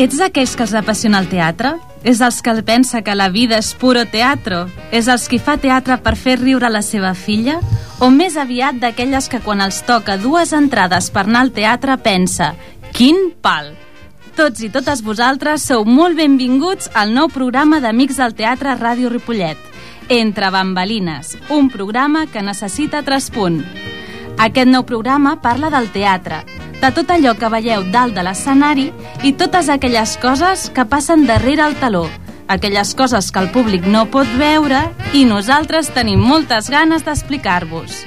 Ets d'aquells que els apassiona el teatre? És els que pensa que la vida és puro teatro? És els qui fa teatre per fer riure la seva filla? O més aviat d'aquelles que quan els toca dues entrades per anar al teatre pensa Quin pal! Tots i totes vosaltres sou molt benvinguts al nou programa d'Amics del Teatre Ràdio Ripollet. Entre bambalines, un programa que necessita traspunt. Aquest nou programa parla del teatre, de tot allò que veieu dalt de l'escenari i totes aquelles coses que passen darrere el taló, aquelles coses que el públic no pot veure i nosaltres tenim moltes ganes d'explicar-vos.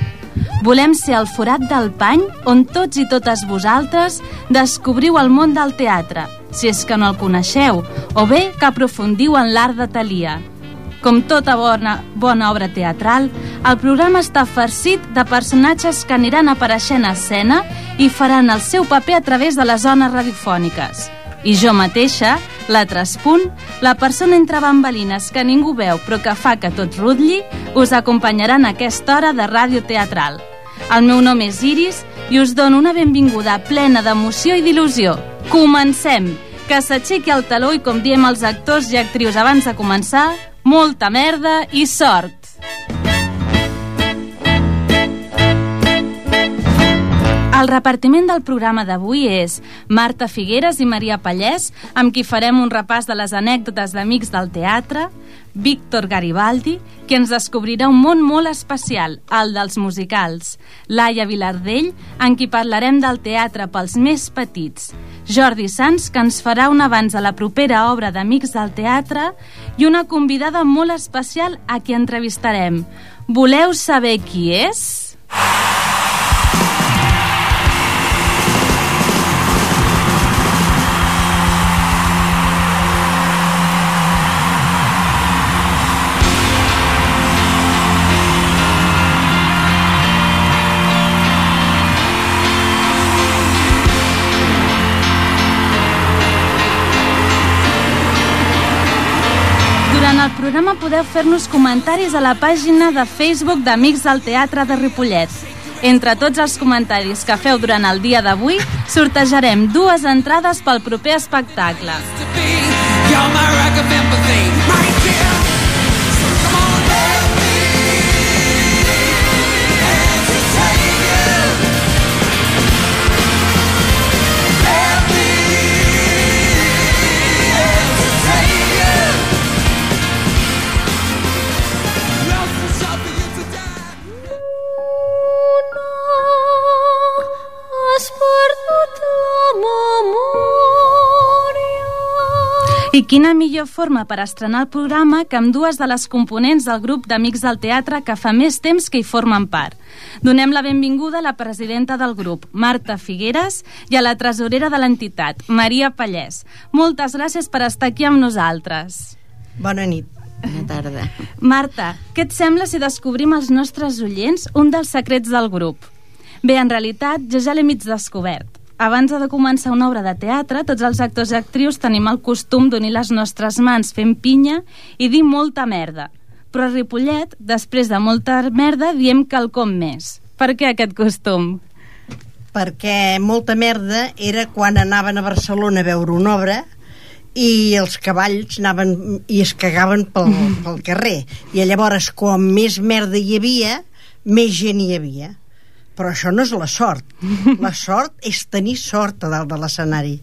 Volem ser el forat del pany on tots i totes vosaltres descobriu el món del teatre, si és que no el coneixeu, o bé que aprofundiu en l'art de Talia. Com tota bona, bona obra teatral, el programa està farcit de personatges que aniran apareixent a escena i faran el seu paper a través de les zones radiofòniques. I jo mateixa, la Traspunt, la persona entre bambalines que ningú veu però que fa que tot rutlli, us acompanyarà en aquesta hora de ràdio teatral. El meu nom és Iris i us dono una benvinguda plena d'emoció i d'il·lusió. Comencem! Que s'aixequi el taló i com diem els actors i actrius abans de començar, molta merda i sort! El repartiment del programa d'avui és Marta Figueres i Maria Pallès, amb qui farem un repàs de les anècdotes d'amics del teatre, Víctor Garibaldi, que ens descobrirà un món molt especial, el dels musicals, Laia Vilardell, en qui parlarem del teatre pels més petits, Jordi Sans, que ens farà un abans a la propera obra d'Amics del Teatre, i una convidada molt especial a qui entrevistarem. Voleu saber qui és? Durant programa podeu fer-nos comentaris a la pàgina de Facebook d'Amics del Teatre de Ripollet. Entre tots els comentaris que feu durant el dia d'avui, sortejarem dues entrades pel proper espectacle. My rock of empathy, my quina millor forma per estrenar el programa que amb dues de les components del grup d'Amics del Teatre que fa més temps que hi formen part. Donem la benvinguda a la presidenta del grup, Marta Figueres, i a la tresorera de l'entitat, Maria Pallès. Moltes gràcies per estar aquí amb nosaltres. Bona nit. Bona tarda. Marta, què et sembla si descobrim als nostres oients un dels secrets del grup? Bé, en realitat, jo ja l'he mig descobert. Abans de començar una obra de teatre, tots els actors i actrius tenim el costum d'unir les nostres mans fent pinya i dir molta merda. Però a Ripollet, després de molta merda, diem quelcom més. Per què aquest costum? Perquè molta merda era quan anaven a Barcelona a veure una obra i els cavalls anaven i es cagaven pel, pel carrer. I llavors, com més merda hi havia, més gent hi havia. Però això no és la sort. La sort és tenir sort a dalt de l'escenari.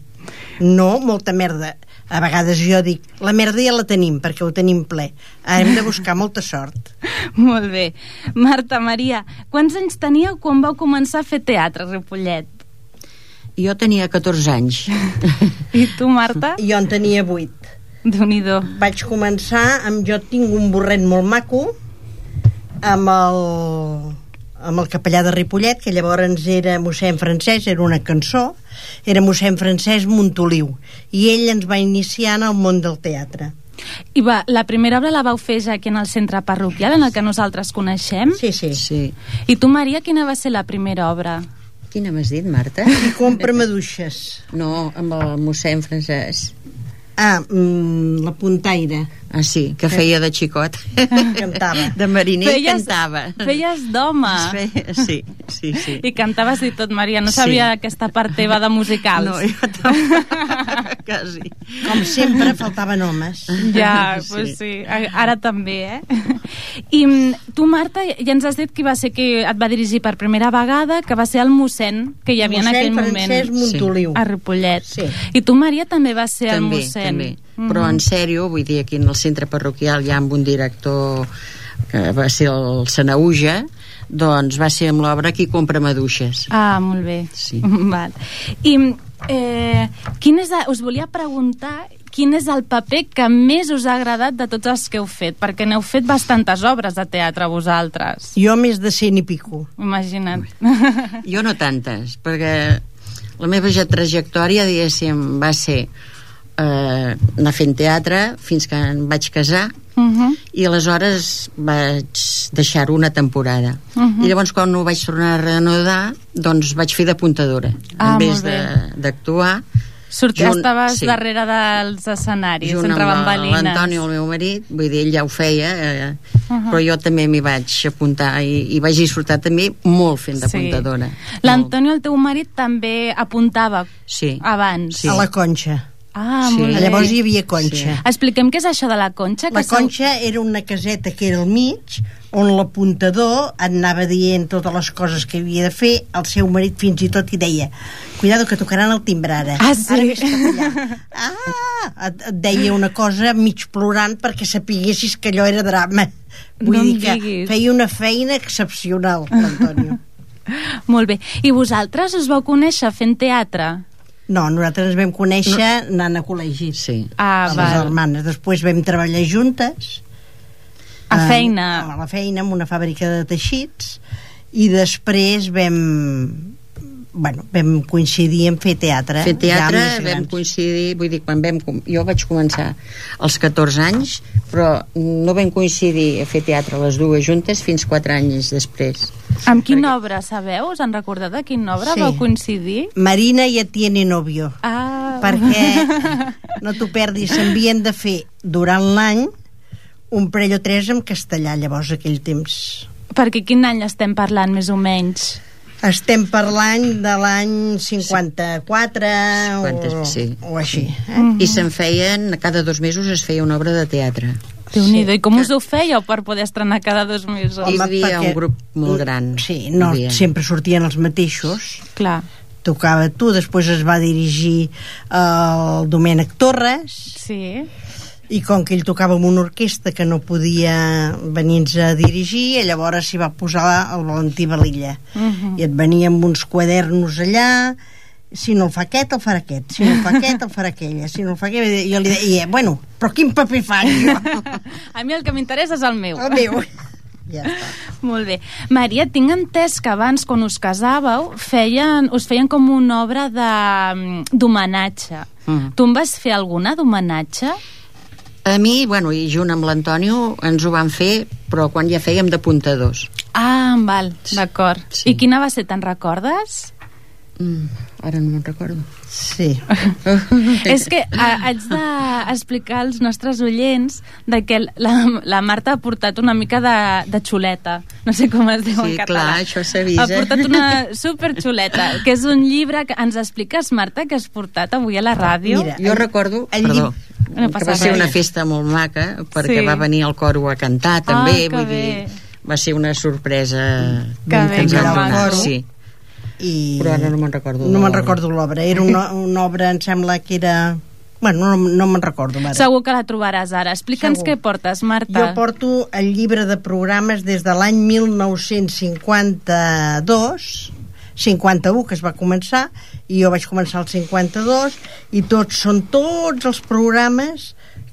No molta merda. A vegades jo dic, la merda ja la tenim, perquè ho tenim ple. Hem de buscar molta sort. Molt bé. Marta, Maria, quants anys teníeu quan vau començar a fer teatre a Ripollet? Jo tenia 14 anys. I tu, Marta? Jo en tenia vuit. déu nhi vaig començar amb jo tinc un borret molt maco amb el amb el capellà de Ripollet que llavors era mossèn francès era una cançó, era mossèn francès Montoliu i ell ens va iniciar en el món del teatre I va, la primera obra la vau fer ja aquí en el centre parroquial, en el que nosaltres coneixem. sí, sí, Sí. I tu, Maria, quina va ser la primera obra? Quina m'has dit, Marta? I compra maduixes. No, amb el mossèn francès. Ah, mm, la puntaire. Ah, sí, que feia de xicot. Cantava. De mariner Feies- cantava. Feies d'home. Feia- Sí, sí, sí. I cantaves i tot, Maria. No Sí. sabia aquesta part teva de musicals. No, jo tampoc. Quasi. Com sempre, faltaven homes. Ja, Sí. pues sí, ara també, eh? I mm, tu, Marta, ja ens has dit qui va ser que et va dirigir per primera vegada, que va ser el mossèn que hi havia en aquell Mossèn moment Francesc Montoliu. a Ripollet. Sí. I tu, Maria, també vas ser el també, mossèn. També. Però en sèrio, vull dir, aquí en el centre parroquial hi ha amb un director que va ser el Sanauja, doncs va ser amb l'obra qui compra maduixes. Ah, molt bé. Sí. Val. I eh, quin és, us volia preguntar quin és el paper que més us ha agradat de tots els que heu fet, perquè n'heu fet bastantes obres de teatre vosaltres. Jo més de cent i pico. Imagina't. Jo no tantes, perquè la meva ja trajectòria, diguéssim, va ser eh, anar fent teatre fins que em vaig casar Uh -huh. i aleshores vaig deixar-ho una temporada. Mhm. I llavors quan ho vaig tornar a reanudar, doncs vaig fer d'apuntadora. Ah, en vez d'actuar, Sortir, Junt- estaves sí. darrere dels escenaris, junt entre bambalines. l'Antonio, el meu marit, vull dir, ell ja ho feia, eh, Mhm. però jo també m'hi vaig apuntar i, i vaig disfrutar també molt fent d'apuntadora. L'Antonio, el teu marit, també apuntava Sí. abans. Sí. A la conxa. Ah, Sí. molt bé. Llavors hi havia conxa. Expliquem què és això de la conxa. La que sou- conxa era una caseta que era al mig, on l'apuntador et anava dient totes les coses que havia de fer, el seu marit fins i tot hi deia cuidado que tocaran el timbre ara. Ah, sí? Ara allà. Ah, et, et deia una cosa mig plorant perquè sapiguessis que allò era drama. Vull No dir que diguis. feia una feina excepcional, l'Antonio. Molt bé. I vosaltres us vau conèixer fent teatre? No, nosaltres ens vam conèixer anant a col·legi. Sí. Ah, a les val. germanes. Després vam treballar juntes. A eh, feina. A la feina, en una fàbrica de teixits. I després vam... Bueno, vam coincidir en fer teatre. Fer teatre ja vam grans. coincidir, vull dir, quan vam, jo vaig començar als 14 anys, però no vam coincidir a fer teatre les dues juntes fins 4 anys després. Amb quina obra, sabeu? Us en recordeu de quina obra Sí. vau coincidir? Marina ja tiene novio. Ah, Perquè, no t'ho perdis, s'havien de fer durant l'any un parell o tres en castellà, llavors, aquell temps. Perquè quin any estem parlant, més o menys? Estem parlant de l'any 54 o, sí. o així. Eh? Mhm. I se'n feien, cada dos mesos es feia una obra de teatre. déu nhi I com us ho fèieu per poder estrenar cada dos mesos? Hi havia un grup molt gran. Sí, no, havia. sempre sortien els mateixos. Clar, Tocava tu, després es va dirigir el Domènec Torres, sí. I com que ell tocava amb una orquestra que no podia venir-nos a dirigir, llavors s'hi va posar el Valentí Valilla. Mhm. I et venia amb uns quadernos allà, si no el fa aquest, el farà aquest, si no el fa aquest, el farà aquella, si no el fa aquella... Jo li deia, bueno, però quin paper jo? A mi el que m'interessa és el meu. El meu. Ja està. Molt bé. Maria, tinc entès que abans, quan us casàveu, feien, us feien com una obra mm, d'homenatge. Mm. Tu en vas fer alguna d'homenatge? A mi, bueno, i junt amb l'Antonio ens ho van fer, però quan ja fèiem d'apuntadors. Ah, val, d'acord. Sí. I quina va ser, te'n recordes? Mm, ara no me'n recordo. Sí. És que a, haig d'explicar als nostres oients de que la, la Marta ha portat una mica de, de xuleta. No sé com es diu Sí, en català. clar, això s'avisa. Ha portat una superxuleta, que és un llibre que ens expliques, Marta, que has portat avui a la ràdio. Mira, Jo recordo, el perdó, No que va ser una festa molt maca, perquè Sí. va venir el coro a cantar també, Ah, vull bé. dir, va ser una sorpresa Que bé, ens que van maco. donar. Sí. I... Però ara no me'n recordo No me'n recordo l'obra. Era una, una obra, em sembla que era... Bueno, no, no me'n recordo ara. Segur que la trobaràs ara. Explica'ns què portes, Marta. Jo porto el llibre de programes des de l'any 1952 51 que es va començar i jo vaig començar el 52 i tots són tots els programes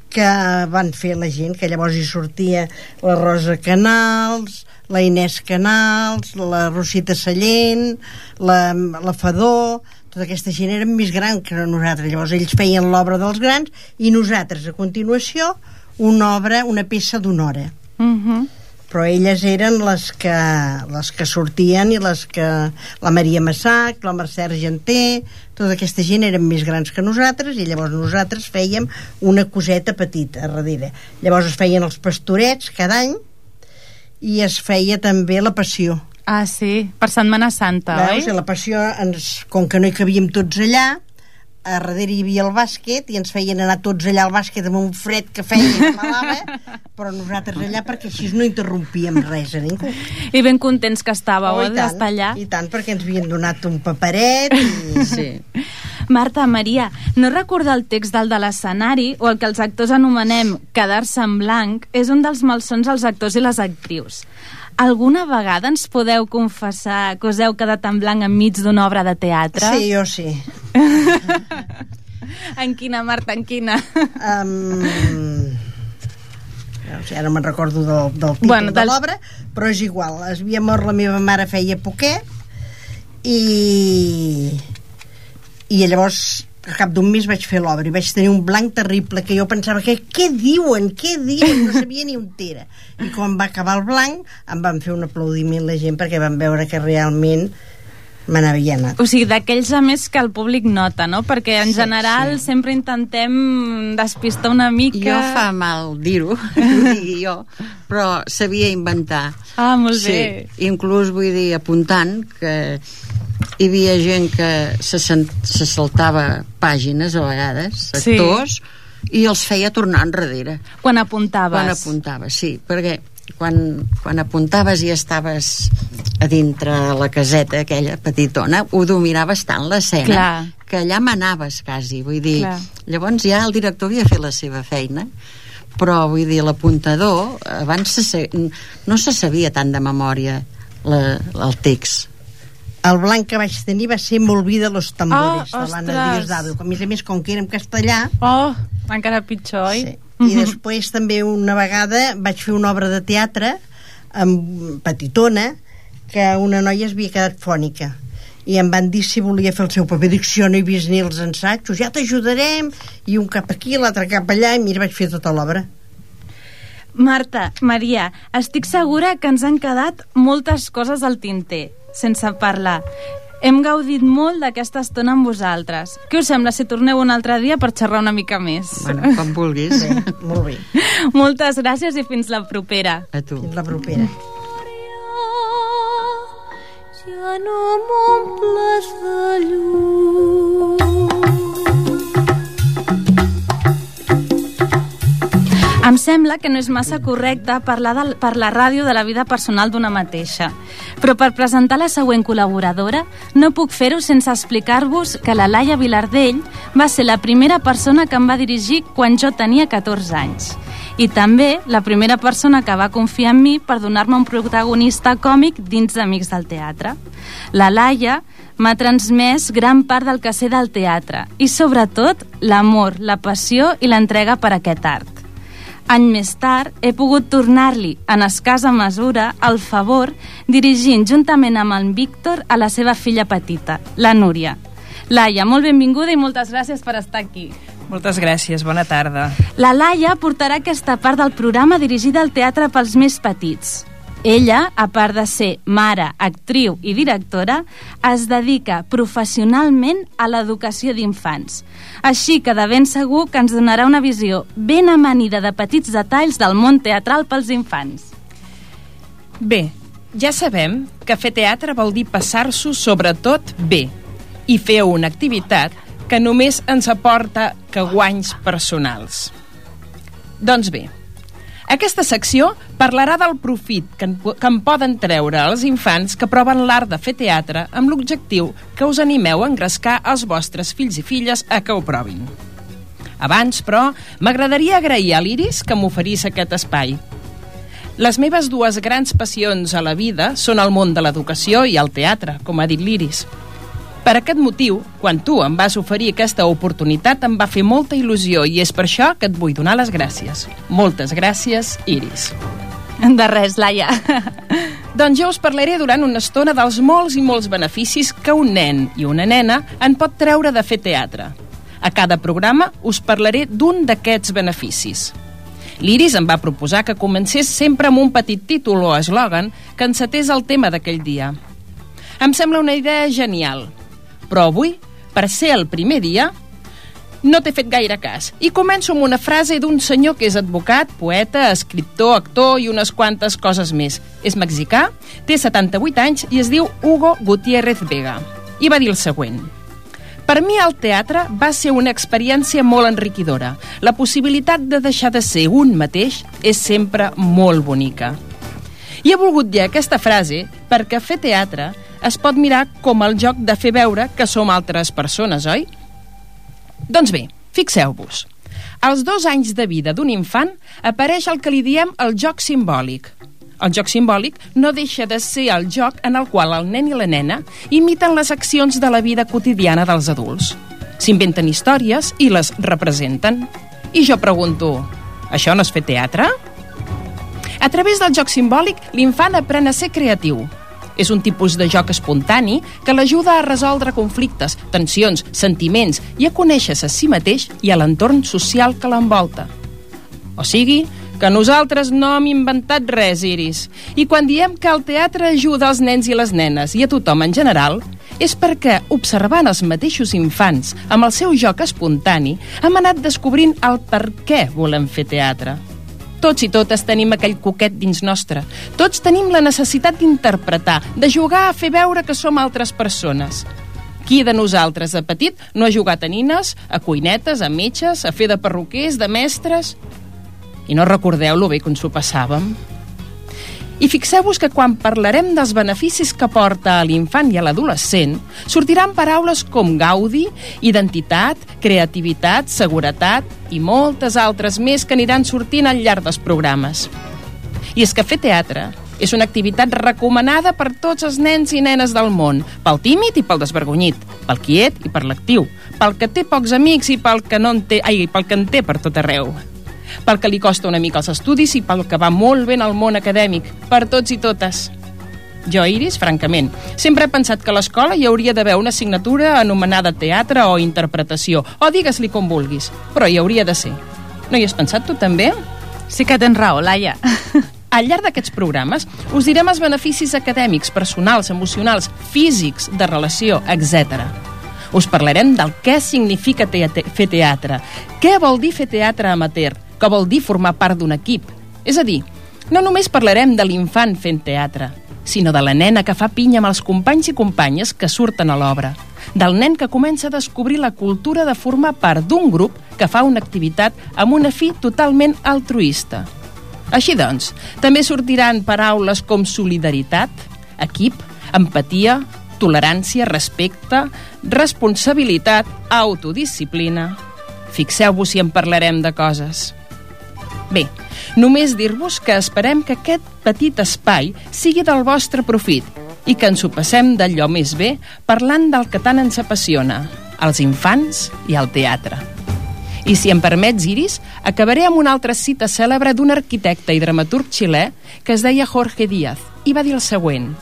que van fer la gent que llavors hi sortia la Rosa Canals la Inés Canals la Rosita Sallent la, la Fadó tota aquesta gent era més gran que nosaltres. Llavors ells feien l'obra dels grans i nosaltres a continuació una obra, una peça d'una hora. Uh -huh. però elles eren les que, les que sortien i les que la Maria Massac, la Mercè Argenter tota aquesta gent eren més grans que nosaltres i llavors nosaltres fèiem una coseta petita a darrere. Llavors es feien els pastorets cada any i es feia també la passió Ah, sí, per Setmana Santa, Veus? I oi? la passió, ens, com que no hi cabíem tots allà, a darrere hi havia el bàsquet i ens feien anar tots allà al bàsquet amb un fred que feia que malava, però nosaltres allà perquè així no interrompíem res a ningú. I ben contents que estàveu, Oh, eh, d'estar allà. I tant, perquè ens havien donat un paperet i... Sí. Marta, Maria, no recordar el text del de l'escenari o el que els actors anomenem quedar-se en blanc és un dels malsons als actors i les actrius. Alguna vegada ens podeu confessar que us heu quedat en blanc enmig d'una obra de teatre? Sí, jo sí. En quina, Marta, en quina? Um... O sigui, ara me'n recordo del, del títol Bueno, de l'obra, però és igual. Es havia mort la meva mare feia poquet i i llavors al cap d'un mes vaig fer l'obra i vaig tenir un blanc terrible que jo pensava que què diuen, què diuen no sabia ni on era i quan va acabar el blanc em van fer un aplaudiment la gent perquè van veure que realment me n'havia anat O sigui, d'aquells a més que el públic nota, no? Perquè en Sí, general sí. sempre intentem despistar una mica... Jo fa mal dir-ho, jo, però sabia inventar. Ah, molt sí, bé. inclús vull dir apuntant que hi havia gent que se, sen- se saltava pàgines a vegades, Sí. actors, i els feia tornar enrere Quan apuntaves. quan apuntaves, sí, perquè quan, quan apuntaves i estaves a dintre la caseta aquella petitona, ho dominaves tant l'escena que allà manaves quasi, vull dir Clar. llavors ja el director havia fet la seva feina però vull dir l'apuntador abans se, no se sabia tant de memòria la, el text el blanc que vaig tenir va ser M'olvida los tambores Ah, de l'Anna. Diosdado a més a més com que era en castellà Oh, encara pitjor, oi? Sí. I després també una vegada vaig fer una obra de teatre amb petitona que una noia es havia quedat fònica i em van dir si volia fer el seu paper dic si jo no he vist ni els ensajos ja t'ajudarem i un cap aquí, l'altre cap allà i mira, vaig fer tota l'obra Marta, Maria, estic segura que ens han quedat moltes coses al tinter, sense parlar. Hem gaudit molt d'aquesta estona amb vosaltres. Què us sembla si torneu un altre dia per xerrar una mica més? bueno, com vulguis Bé, molt bé, Moltes gràcies i fins la propera. a tu fins la propera ja no m'omples de llum. Em sembla que no és massa correcte parlar de, per la ràdio de la vida personal d'una mateixa. Però per presentar la següent col·laboradora no puc fer-ho sense explicar-vos que la Laia Vilardell va ser la primera persona que em va dirigir quan jo tenia 14 anys. I també la primera persona que va confiar en mi per donar-me un protagonista còmic dins d'Amics del Teatre. La Laia m'ha transmès gran part del que sé del teatre i, sobretot, l'amor, la passió i l'entrega per aquest art. Any més tard, he pogut tornar-li, en escasa mesura, el favor, dirigint juntament amb en Víctor a la seva filla petita, la Núria. Laia, molt benvinguda i moltes gràcies per estar aquí. Moltes gràcies, bona tarda. La Laia portarà aquesta part del programa dirigida al teatre pels més petits. Ella, a part de ser mare, actriu i directora, es dedica professionalment a l'educació d'infants. Així que de ben segur que ens donarà una visió ben amanida de petits detalls del món teatral pels infants. Bé, ja sabem que fer teatre vol dir passar-s'ho sobretot bé i fer una activitat que només ens aporta que guanys personals. Doncs bé, aquesta secció parlarà del profit que en, que en poden treure els infants que proven l'art de fer teatre amb l'objectiu que us animeu a engrescar els vostres fills i filles a que ho provin. Abans, però, m'agradaria agrair a l'Iris que m'oferís aquest espai. Les meves dues grans passions a la vida són el món de l'educació i el teatre, com ha dit l'Iris. Per aquest motiu, quan tu em vas oferir aquesta oportunitat em va fer molta il·lusió i és per això que et vull donar les gràcies. Moltes gràcies, Iris. De res, Laia. Doncs jo us parlaré durant una estona dels molts i molts beneficis que un nen i una nena en pot treure de fer teatre. A cada programa us parlaré d'un d'aquests beneficis. L'Iris em va proposar que comencés sempre amb un petit títol o eslògan que encetés el tema d'aquell dia. Em sembla una idea genial, però avui, per ser el primer dia, no t'he fet gaire cas. I començo amb una frase d'un senyor que és advocat, poeta, escriptor, actor i unes quantes coses més. És mexicà, té 78 anys i es diu Hugo Gutiérrez Vega. I va dir el següent. Per mi el teatre va ser una experiència molt enriquidora. La possibilitat de deixar de ser un mateix és sempre molt bonica. I he volgut dir aquesta frase perquè fer teatre es pot mirar com el joc de fer veure que som altres persones, oi? Doncs bé, fixeu-vos. Als dos anys de vida d'un infant apareix el que li diem el joc simbòlic. El joc simbòlic no deixa de ser el joc en el qual el nen i la nena imiten les accions de la vida quotidiana dels adults. S'inventen històries i les representen. I jo pregunto, això no és fer teatre? A través del joc simbòlic, l'infant aprèn a ser creatiu. És un tipus de joc espontani que l'ajuda a resoldre conflictes, tensions, sentiments i a conèixer-se a si mateix i a l'entorn social que l'envolta. O sigui, que nosaltres no hem inventat res, Iris. I quan diem que el teatre ajuda els nens i les nenes i a tothom en general, és perquè, observant els mateixos infants amb el seu joc espontani, hem anat descobrint el per què volem fer teatre. Tots i totes tenim aquell coquet dins nostre. Tots tenim la necessitat d'interpretar, de jugar a fer veure que som altres persones. Qui de nosaltres, de petit, no ha jugat a nines, a cuinetes, a metges, a fer de perruquers, de mestres... I no recordeu lo bé que ens ho passàvem? I fixeu-vos que quan parlarem dels beneficis que porta a l'infant i a l'adolescent, sortiran paraules com gaudi, identitat, creativitat, seguretat i moltes altres més que aniran sortint al llarg dels programes. I és que fer teatre és una activitat recomanada per tots els nens i nenes del món, pel tímid i pel desvergonyit, pel quiet i per l'actiu, pel que té pocs amics i pel que, no en té, ai, pel que en té per tot arreu pel que li costa una mica els estudis i pel que va molt bé en el món acadèmic, per tots i totes. Jo, Iris, francament, sempre he pensat que a l'escola hi hauria d'haver una assignatura anomenada teatre o interpretació, o digues-li com vulguis, però hi hauria de ser. No hi has pensat tu també? Sí que tens raó, Laia. Al llarg d'aquests programes us direm els beneficis acadèmics, personals, emocionals, físics, de relació, etc. Us parlarem del què significa teatre, fer teatre, què vol dir fer teatre amateur, que vol dir formar part d'un equip. És a dir, no només parlarem de l'infant fent teatre, sinó de la nena que fa pinya amb els companys i companyes que surten a l'obra, del nen que comença a descobrir la cultura de formar part d'un grup que fa una activitat amb una fi totalment altruista. Així doncs, també sortiran paraules com solidaritat, equip, empatia, tolerància, respecte, responsabilitat, autodisciplina... Fixeu-vos si en parlarem de coses. Bé, només dir-vos que esperem que aquest petit espai sigui del vostre profit i que ens ho passem d'allò més bé parlant del que tant ens apassiona, els infants i el teatre. I si em permets, Iris, acabaré amb una altra cita cèlebre d'un arquitecte i dramaturg xilè que es deia Jorge Díaz i va dir el següent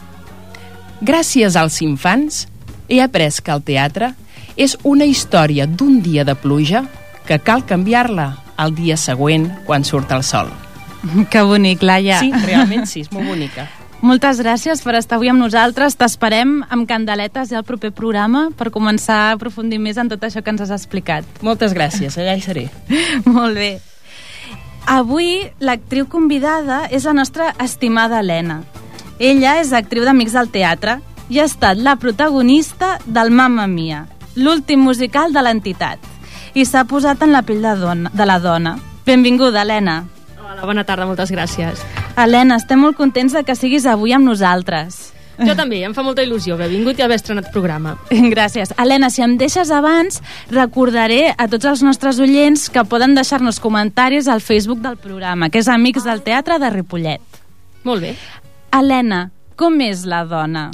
Gràcies als infants he après que el teatre és una història d'un dia de pluja que cal canviar-la al dia següent quan surt el sol. Que bonic, Laia. Sí, realment sí, és molt bonica. Moltes gràcies per estar avui amb nosaltres. T'esperem amb candeletes ja al proper programa per començar a aprofundir més en tot això que ens has explicat. Moltes gràcies, allà hi seré. Molt bé. Avui l'actriu convidada és la nostra estimada Helena. Ella és actriu d'Amics del Teatre i ha estat la protagonista del Mamma Mia, l'últim musical de l'entitat, i s'ha posat en la pell de, dona, de la dona. Benvinguda, Helena. Hola, bona tarda, moltes gràcies. Helena, estem molt contents de que siguis avui amb nosaltres. Jo també, em fa molta il·lusió haver vingut i haver estrenat programa. Gràcies. Helena, si em deixes abans, recordaré a tots els nostres oients que poden deixar-nos comentaris al Facebook del programa, que és Amics del Teatre de Ripollet. Molt bé. Helena, com és la dona?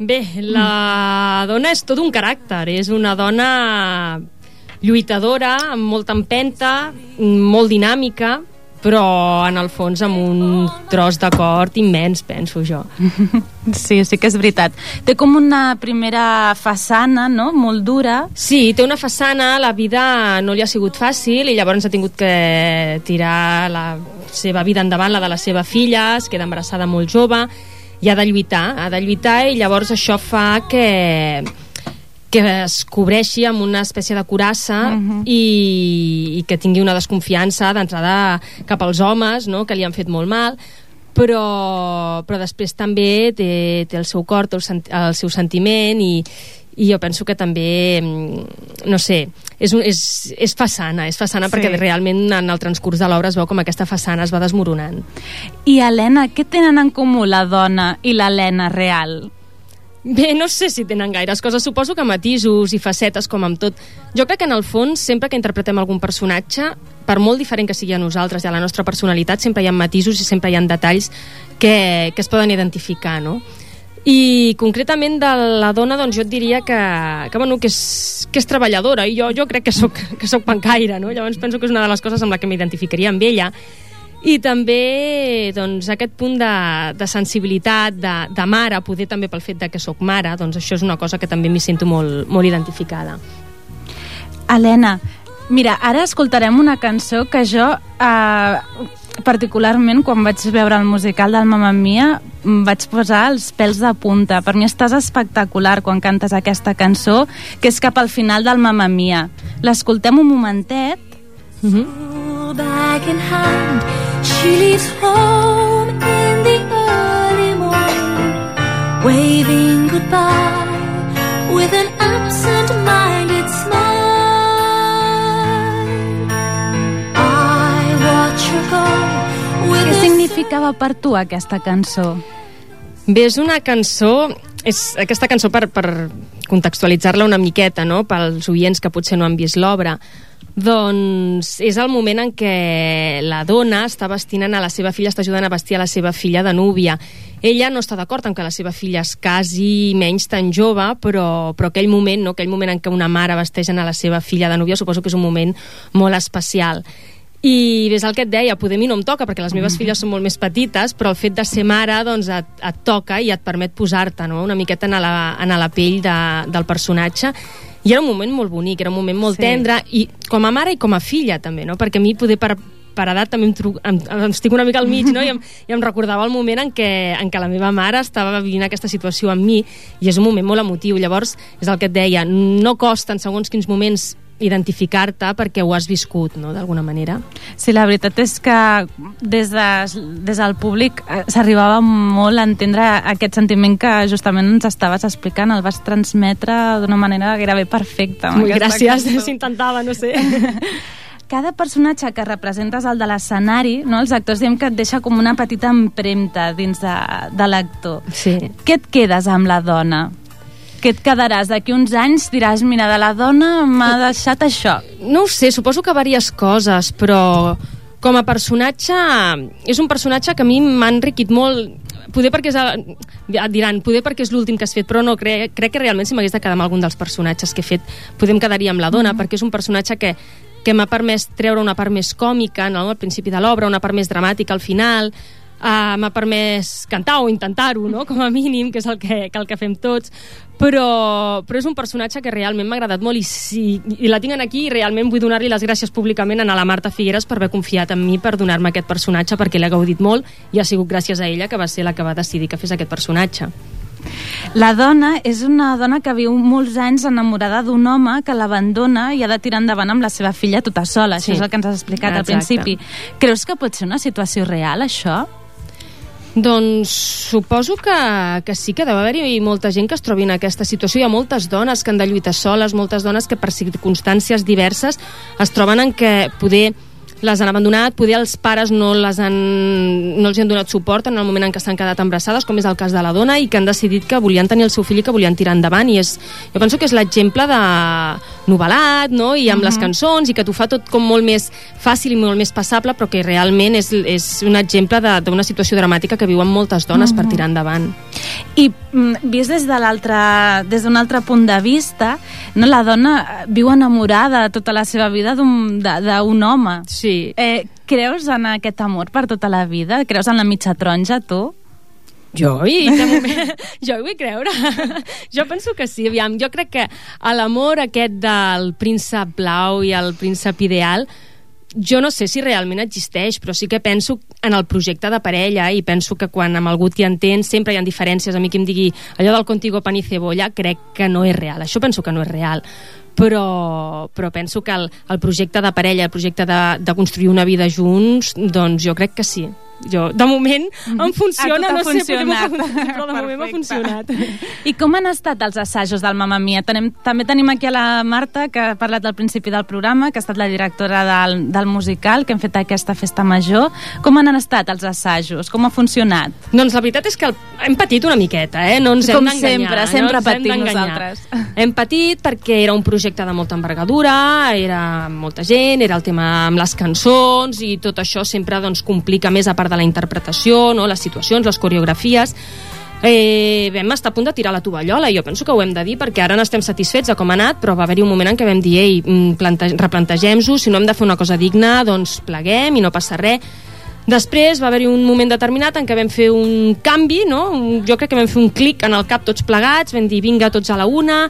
Bé, la dona és tot un caràcter, és una dona lluitadora, amb molta empenta, molt dinàmica, però en el fons amb un tros d'acord immens, penso jo. Sí, sí que és veritat. Té com una primera façana, no?, molt dura. Sí, té una façana, la vida no li ha sigut fàcil i llavors ha tingut que tirar la seva vida endavant, la de la seva filla, es queda embarassada molt jove i ha de lluitar, ha de lluitar i llavors això fa que que es cobreixi amb una espècie de curassa uh -huh. i, i que tingui una desconfiança d'entrada cap als homes, no? que li han fet molt mal, però, però després també té, té el seu cor, té el, sent, el seu sentiment i, i jo penso que també mm, no sé, és, un, és, és façana és façana sí. perquè realment en el transcurs de l'obra es veu com aquesta façana es va desmoronant I Helena, què tenen en comú la dona i l'Helena real? Bé, no sé si tenen gaires coses. Suposo que matisos i facetes, com amb tot. Jo crec que en el fons, sempre que interpretem algun personatge, per molt diferent que sigui a nosaltres i a la nostra personalitat, sempre hi ha matisos i sempre hi ha detalls que, que es poden identificar, no? I concretament de la dona, doncs jo et diria que, que, bueno, que, és, que és treballadora i jo, jo crec que sóc, que sóc pancaire, no? Llavors penso que és una de les coses amb la que m'identificaria amb ella i també doncs, aquest punt de, de sensibilitat, de, de mare, poder també pel fet de que sóc mare, doncs això és una cosa que també m'hi sento molt, molt identificada. Helena, mira, ara escoltarem una cançó que jo, eh, particularment, quan vaig veure el musical del Mamma Mia, vaig posar els pèls de punta. Per mi estàs espectacular quan cantes aquesta cançó, que és cap al final del Mamma Mia. L'escoltem un momentet. In hand, she leaves home in the early morning, waving goodbye with an absent-minded smile. I watch her go with Què a significava per tu aquesta cançó? Bé, és una cançó... És aquesta cançó per, per contextualitzar-la una miqueta, no?, pels oients que potser no han vist l'obra. Doncs és el moment en què la dona està vestint a la seva filla, està ajudant a vestir a la seva filla de núvia. Ella no està d'acord en que la seva filla es casi menys tan jove, però, però aquell moment, no? aquell moment en què una mare vesteix a la seva filla de núvia, suposo que és un moment molt especial. I és el que et deia, poder a mi no em toca perquè les meves filles són molt més petites, però el fet de ser mare doncs, et, et toca i et permet posar-te no? una miqueta en la, en la pell de, del personatge i era un moment molt bonic, era un moment molt Sí. tendre i com a mare i com a filla també, no? perquè a mi poder per, per edat també em, tru, em, em estic una mica al mig no? I, em, i em recordava el moment en què, en què la meva mare estava vivint aquesta situació amb mi i és un moment molt emotiu llavors és el que et deia, no costa en segons quins moments identificar-te perquè ho has viscut, no?, d'alguna manera. Sí, la veritat és que des, de, des del públic eh, s'arribava molt a entendre aquest sentiment que justament ens estaves explicant, el vas transmetre d'una manera gairebé perfecta. Molt gràcies, s'intentava, no sé. Cada personatge que representes al de l'escenari, no, els actors diem que et deixa com una petita empremta dins de, de l'actor. Sí. Què et quedes amb la dona? Què et quedaràs? D'aquí uns anys diràs, mira, de la dona m'ha deixat això. No ho sé, suposo que diverses coses, però com a personatge és un personatge que a mi m'ha enriquit molt poder perquè és et diran, poder perquè és l'últim que has fet, però no, crec, crec que realment si m'hagués de quedar amb algun dels personatges que he fet, podem quedaria amb la dona, mm. perquè és un personatge que, que m'ha permès treure una part més còmica no? al principi de l'obra, una part més dramàtica al final, uh, m'ha permès cantar o intentar-ho, no? com a mínim, que és el que, que el que fem tots, però, però és un personatge que realment m'ha agradat molt i, si, i la tinc aquí i realment vull donar-li les gràcies públicament a la Marta Figueres per haver confiat en mi per donar-me aquest personatge perquè l'he gaudit molt i ha sigut gràcies a ella que va ser la que va decidir que fes aquest personatge. La dona és una dona que viu molts anys enamorada d'un home que l'abandona i ha de tirar endavant amb la seva filla tota sola. Això Sí. és el que ens has explicat al Exacte. principi. Creus que pot ser una situació real, això? Doncs suposo que, que sí que deu haver-hi molta gent que es trobi en aquesta situació. Hi ha moltes dones que han de lluitar soles, moltes dones que per circumstàncies diverses es troben en què poder les han abandonat, poder els pares no, les han, no els han donat suport en el moment en què s'han quedat embarassades, com és el cas de la dona, i que han decidit que volien tenir el seu fill i que volien tirar endavant. I és, jo penso que és l'exemple de novel·lat, no? i amb uh -huh. les cançons, i que t'ho fa tot com molt més fàcil i molt més passable, però que realment és, és un exemple de- d'una situació dramàtica que viuen moltes dones uh -huh. per tirar endavant. I mm, vist des de des d'un altre punt de vista, no, la dona viu enamorada tota la seva vida d'un home. Sí. Eh, creus en aquest amor per tota la vida? Creus en la mitja taronja, tu? Jo hi, de moment, jo hi vull creure. jo penso que sí. Aviam, jo crec que a l'amor aquest del príncep blau i el príncep ideal jo no sé si realment existeix, però sí que penso en el projecte de parella i penso que quan amb algú t'hi entens sempre hi ha diferències. A mi que em digui allò del contigo pan y cebolla crec que no és real. Això penso que no és real. Però, però penso que el, el projecte de parella, el projecte de, de construir una vida junts, doncs jo crec que sí. Jo, de moment em funciona, A tu no sé, preguntar, però de moment m'ha Perfecte. funcionat. I com han estat els assajos del Mamma Mia? Tenem, també tenim aquí a la Marta, que ha parlat al principi del programa, que ha estat la directora del, del musical, que hem fet aquesta festa major. Com han estat els assajos? Com ha funcionat? Doncs la veritat és que hem patit una miqueta, eh? No ens Com hem d'enganyar. sempre, sempre no patim nosaltres. Hem patit perquè era un projecte de molta envergadura, era molta gent, era el tema amb les cançons i tot això sempre doncs, complica més a part de la interpretació, no? les situacions, les coreografies eh, vam estar a punt de tirar la tovallola i jo penso que ho hem de dir perquè ara n'estem satisfets de com ha anat però va haver-hi un moment en què vam dir ei, mm, plante- replantegem-ho, si no hem de fer una cosa digna doncs pleguem i no passa res Després va haver-hi un moment determinat en què vam fer un canvi, no? Jo crec que vam fer un clic en el cap tots plegats, vam dir vinga tots a la una,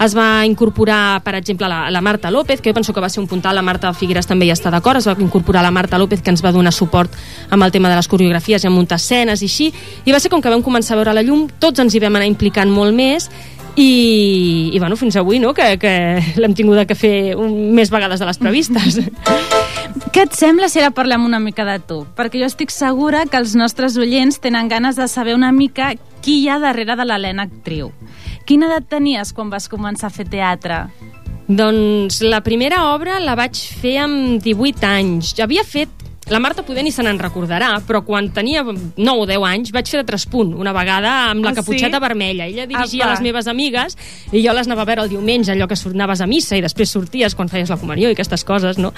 es va incorporar, per exemple, la, la Marta López, que jo penso que va ser un puntal, la Marta Figueres també hi està d'acord, es va incorporar la Marta López que ens va donar suport amb el tema de les coreografies i amb muntar escenes i així, i va ser com que vam començar a veure la llum, tots ens hi vam anar implicant molt més, i, i bueno, fins avui no? que, que l'hem tingut que fer un, més vegades de les previstes Què et sembla si ara parlem una mica de tu? Perquè jo estic segura que els nostres oients tenen ganes de saber una mica qui hi ha darrere de l'Helena actriu. Quina edat tenies quan vas començar a fer teatre? Doncs la primera obra la vaig fer amb 18 anys. Ja havia fet la Marta poder ni se n'en recordarà, però quan tenia 9 o 10 anys vaig fer de traspunt, una vegada amb la Ah, sí? caputxeta vermella. Ella dirigia Apa. les meves amigues i jo les anava a veure el diumenge, allò que anaves a missa i després sorties quan feies la comunió i aquestes coses, no?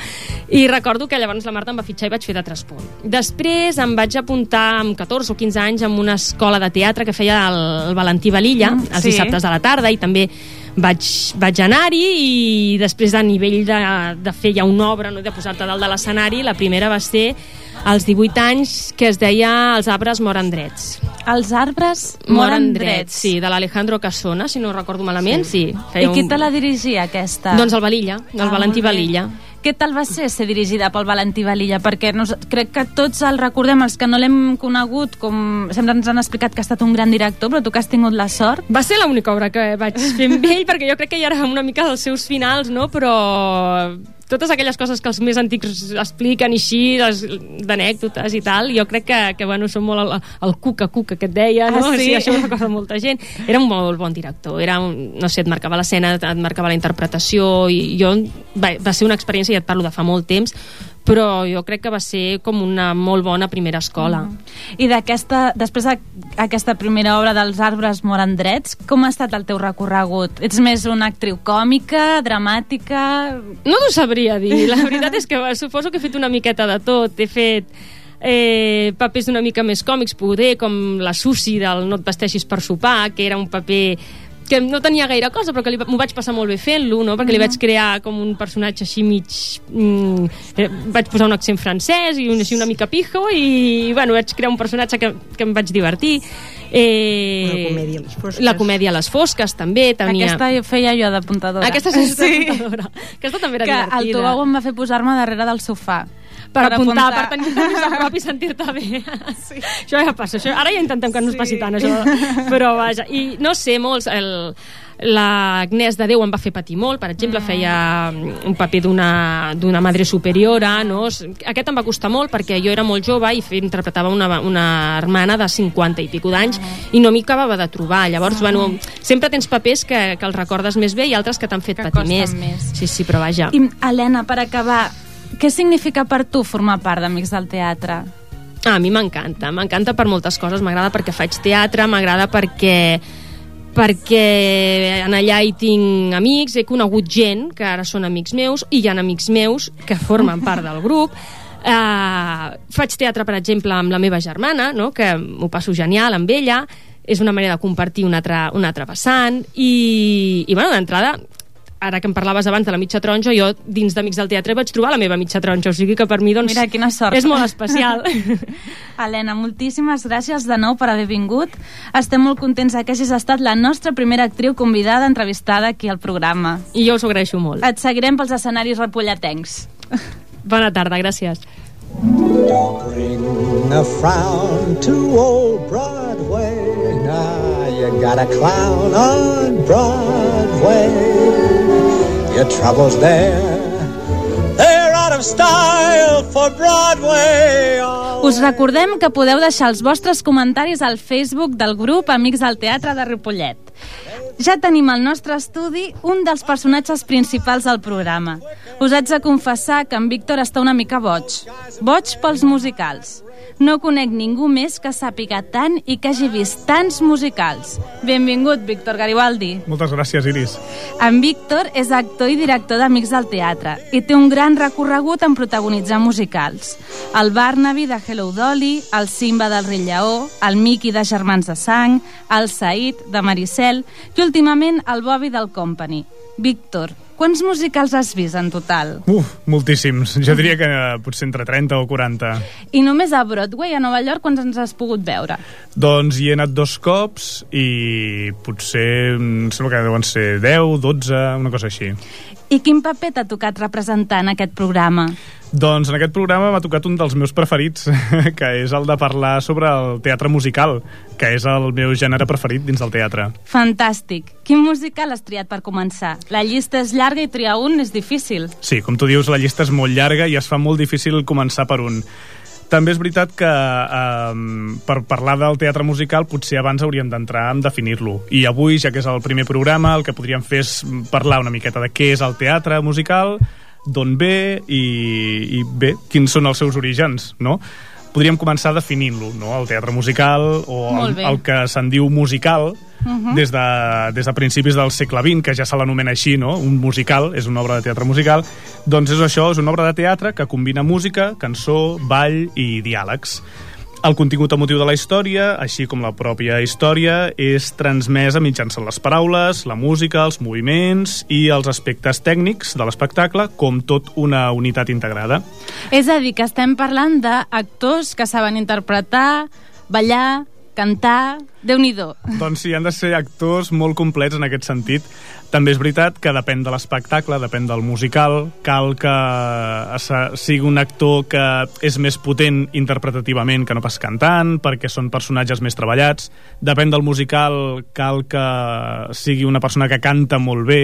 I recordo que llavors la Marta em va fitxar i vaig fer de traspunt. Després em vaig apuntar amb 14 o 15 anys en una escola de teatre que feia el, el Valentí Valilla, Mm, els sí. dissabtes de la tarda, i també vaig, vaig anar-hi i després a nivell de, de fer ja una obra, no? i de posar-te dalt de l'escenari, la primera va ser als 18 anys que es deia Els arbres moren drets. Els arbres moren drets. Sí, de l'Alejandro Casona, si no recordo malament, sí. I feia qui un- te la dirigia, aquesta? Doncs el Valilla, el Ah, Valentí. Valilla. Què tal va ser ser dirigida pel Valentí Valilla? Perquè nos, crec que tots el recordem, els que no l'hem conegut, com sempre ens han explicat que ha estat un gran director, però tu que has tingut la sort. Va ser l'única obra que vaig fer amb ell, perquè jo crec que ja era una mica dels seus finals, no? però totes aquelles coses que els més antics expliquen així, les- d'anècdotes i tal, jo crec que, que bueno, són molt el, el cuca-cuca que et deia, no? Ah, sí? sí, això ho recorda molta gent. Era un molt bon director, era un, no sé, et marcava l'escena, et marcava la interpretació, i jo, va, va ser una experiència, ja et parlo de fa molt temps, però jo crec que va ser com una molt bona primera escola. I d'aquesta, després d'aquesta primera obra dels arbres moren drets, com ha estat el teu recorregut? Ets més una actriu còmica, dramàtica... No t'ho sabria dir. La veritat és que suposo que he fet una miqueta de tot. He fet eh, papers una mica més còmics, poder, com la Susi del No et vesteixis per sopar, que era un paper que no tenia gaire cosa, però que li- m'ho vaig passar molt bé fent-lo, no? perquè li vaig crear com un personatge així mig... Mm, eh, vaig posar un accent francès i un, així una mica pijo i bueno, vaig crear un personatge que, que em vaig divertir. Eh, La comèdia a les fosques. La comèdia a les fosques, també. Tenia... Aquesta jo feia jo d'apuntadora. Aquesta sí, sí. Aquesta també era que divertida. el Tobau em va fer posar-me darrere del sofà. Per, apuntar, per tenir temps a prop i sentir-te bé. Sí. Això ja passa. Això, ara ja intentem que no ens passi tant, això. Però vaja, i no sé, molts... El, l'Agnès de Déu em va fer patir molt, per exemple, feia un paper d'una madre superiora, no? Aquest em va costar molt perquè jo era molt jove i interpretava una, una hermana de 50 i pico d'anys i no m'hi acabava de trobar. Llavors, bueno, sempre tens papers que, que els recordes més bé i altres que t'han fet Que patir més. més. Sí, sí, però vaja. I, Helena, per acabar, què significa per tu formar part d'Amics del Teatre? Ah, a mi m'encanta, m'encanta per moltes coses, m'agrada perquè faig teatre, m'agrada perquè perquè en allà hi tinc amics, he conegut gent que ara són amics meus i hi ha amics meus que formen part del grup Uh, faig teatre, per exemple, amb la meva germana, no? que m'ho passo genial amb ella, és una manera de compartir un altre, un altre vessant i, i bueno, d'entrada ara que em parlaves abans de la mitja taronja, jo dins d'Amics del Teatre vaig trobar la meva mitja taronja, o sigui que per mi doncs, Mira, quina sort. és molt especial. Helena, moltíssimes gràcies de nou per haver vingut. Estem molt contents de que hagis estat la nostra primera actriu convidada entrevistada aquí al programa. I jo us ho agraeixo molt. Et seguirem pels escenaris repolletencs. Bona tarda, gràcies. Bring a frown to old Broadway. Now you got a clown on Broadway. Your troubles there, they're out of style for Broadway. Us recordem que podeu deixar els vostres comentaris al Facebook del grup Amics del Teatre de Ripollet. Ja tenim al nostre estudi un dels personatges principals del programa. Us haig de confessar que en Víctor està una mica boig. Boig pels musicals. No conec ningú més que sàpiga tant i que hagi vist tants musicals. Benvingut, Víctor Garibaldi. Moltes gràcies, Iris. En Víctor és actor i director d'Amics del Teatre i té un gran recorregut en protagonitzar musicals. El Barnaby de Hello Dolly, el Simba del rei Lleó, el Mickey de Germans de Sang, el Said de Maricel i últimament el Bobby del Company. Víctor, quants musicals has vist en total? Uf, moltíssims. Jo diria que eh, potser entre 30 o 40. I només a Broadway, a Nova York, quants ens has pogut veure? Doncs hi he anat dos cops i potser, em sembla que deuen ser 10, 12, una cosa així. I quin paper t'ha tocat representar en aquest programa? Doncs en aquest programa m'ha tocat un dels meus preferits, que és el de parlar sobre el teatre musical, que és el meu gènere preferit dins del teatre. Fantàstic. Quin musical has triat per començar? La llista és llarga i triar un és difícil. Sí, com tu dius, la llista és molt llarga i es fa molt difícil començar per un. També és veritat que eh, per parlar del teatre musical potser abans hauríem d'entrar en definir-lo. I avui, ja que és el primer programa, el que podríem fer és parlar una miqueta de què és el teatre musical, d'on ve i, i bé, quins són els seus orígens, no? Podríem començar definint-lo, no? El teatre musical o el, el que se'n diu musical des, de, des de principis del segle XX, que ja se l'anomena així, no? Un musical, és una obra de teatre musical. Doncs és això, és una obra de teatre que combina música, cançó, ball i diàlegs. El contingut emotiu de la història, així com la pròpia història, és transmesa mitjançant les paraules, la música, els moviments i els aspectes tècnics de l'espectacle, com tot una unitat integrada. És a dir, que estem parlant d'actors que saben interpretar, ballar, cantar... déu nhi Doncs sí, han de ser actors molt complets en aquest sentit. També és veritat que depèn de l'espectacle, depèn del musical, cal que se- sigui un actor que és més potent interpretativament que no pas cantant, perquè són personatges més treballats. Depèn del musical, cal que sigui una persona que canta molt bé,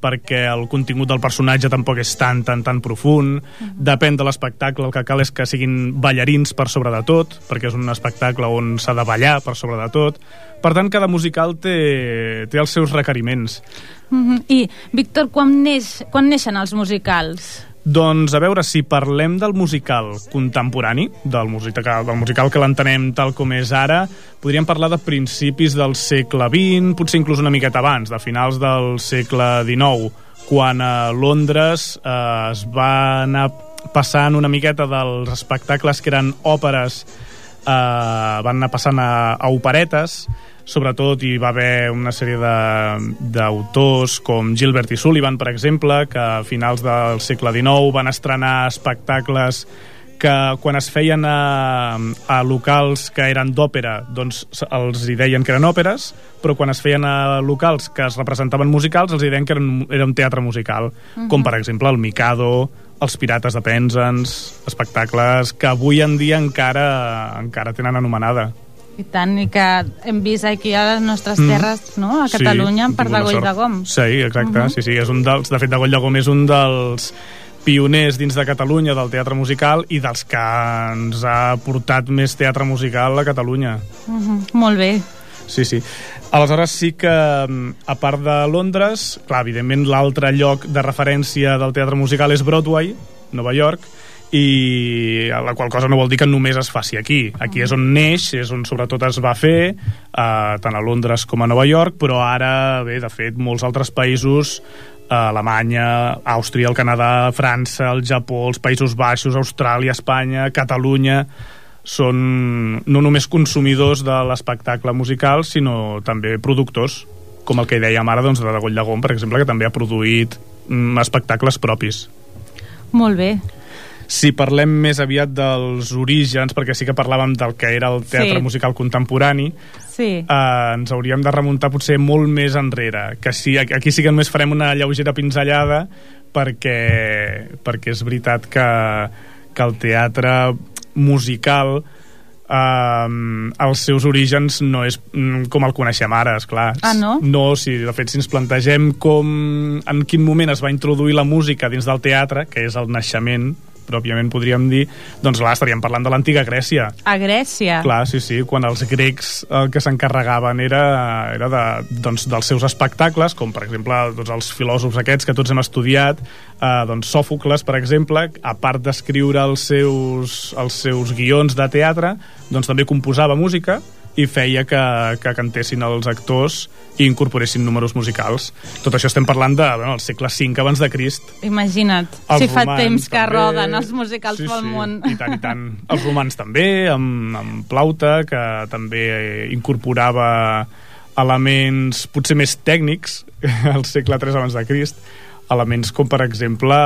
perquè el contingut del personatge tampoc és tan, tan, tan profund. Depèn de l'espectacle, el que cal és que siguin ballarins per sobre de tot, perquè és un espectacle on s'ha de ballar per sobre de tot. Per tant, cada musical té, té els seus requeriments. Mm -hmm. I, Víctor, quan, neix, quan neixen els musicals? Doncs a veure, si parlem del musical contemporani, del musical, del musical que l'entenem tal com és ara, podríem parlar de principis del segle XX, potser inclús una miqueta abans, de finals del segle XIX, quan a Londres eh, es va anar passant una miqueta dels espectacles que eren òperes eh, van anar passant a, a operetes sobretot hi va haver una sèrie de- d'autors com Gilbert i Sullivan, per exemple, que a finals del segle XIX van estrenar espectacles que quan es feien a, a locals que eren d'òpera, doncs els hi deien que eren òperes, però quan es feien a locals que es representaven musicals, els hi deien que eren, era un teatre musical, com per exemple el Mikado, els Pirates de Penzance, espectacles que avui en dia encara encara tenen anomenada. I tant, i que hem vist aquí a les nostres terres, no?, a Catalunya, Mm. Sí, per Dagoll de Gom. Sí, exacte, Mhm. sí, sí, és un dels, de fet, Dagoll de Gom és un dels pioners dins de Catalunya del teatre musical i dels que ens ha portat més teatre musical a Catalunya. Uh -huh. Molt bé. Sí, sí. Aleshores sí que, mm, a part de Londres, clar, evidentment l'altre lloc de referència del teatre musical és Broadway, Nova York, i la qual cosa no vol dir que només es faci aquí. Aquí és on neix, és on sobretot es va fer, eh, tant a Londres com a Nova York, però ara, bé, de fet, molts altres països eh, Alemanya, Àustria, el Canadà, França, el Japó, els Països Baixos, Austràlia, Espanya, Catalunya són no només consumidors de l'espectacle musical, sinó també productors, com el que dèiem ara doncs, de Goll de Gom, per exemple, que també ha produït mm, espectacles propis. Molt bé. Si parlem més aviat dels orígens, perquè sí que parlàvem del que era el teatre Sí. musical contemporani, Sí. eh, ens hauríem de remuntar potser molt més enrere que sí, aquí sí que només farem una lleugera pinzellada perquè, perquè és veritat que, que el teatre musical eh, els seus orígens no és mm, com el coneixem ara, és clar. Ah, no? No, si de fet si ens plantegem com en quin moment es va introduir la música dins del teatre, que és el naixement pròpiament podríem dir, doncs clar, estaríem parlant de l'antiga Grècia. A Grècia. Clar, sí, sí, quan els grecs el que s'encarregaven era, era de, doncs, dels seus espectacles, com per exemple doncs, els filòsofs aquests que tots hem estudiat, eh, doncs Sòfocles, per exemple, a part d'escriure els seus, els seus guions de teatre, doncs també composava música i feia que, que cantessin els actors i incorporessin números musicals. Tot això estem parlant de, bueno, segle V abans de Crist. Imagina't, Els si fa romans temps que també. roden els musicals sí, pel sí, món. I tant, i tant. Els romans també, amb, amb Plauta, que també incorporava elements potser més tècnics al segle III abans de Crist, elements com, per exemple,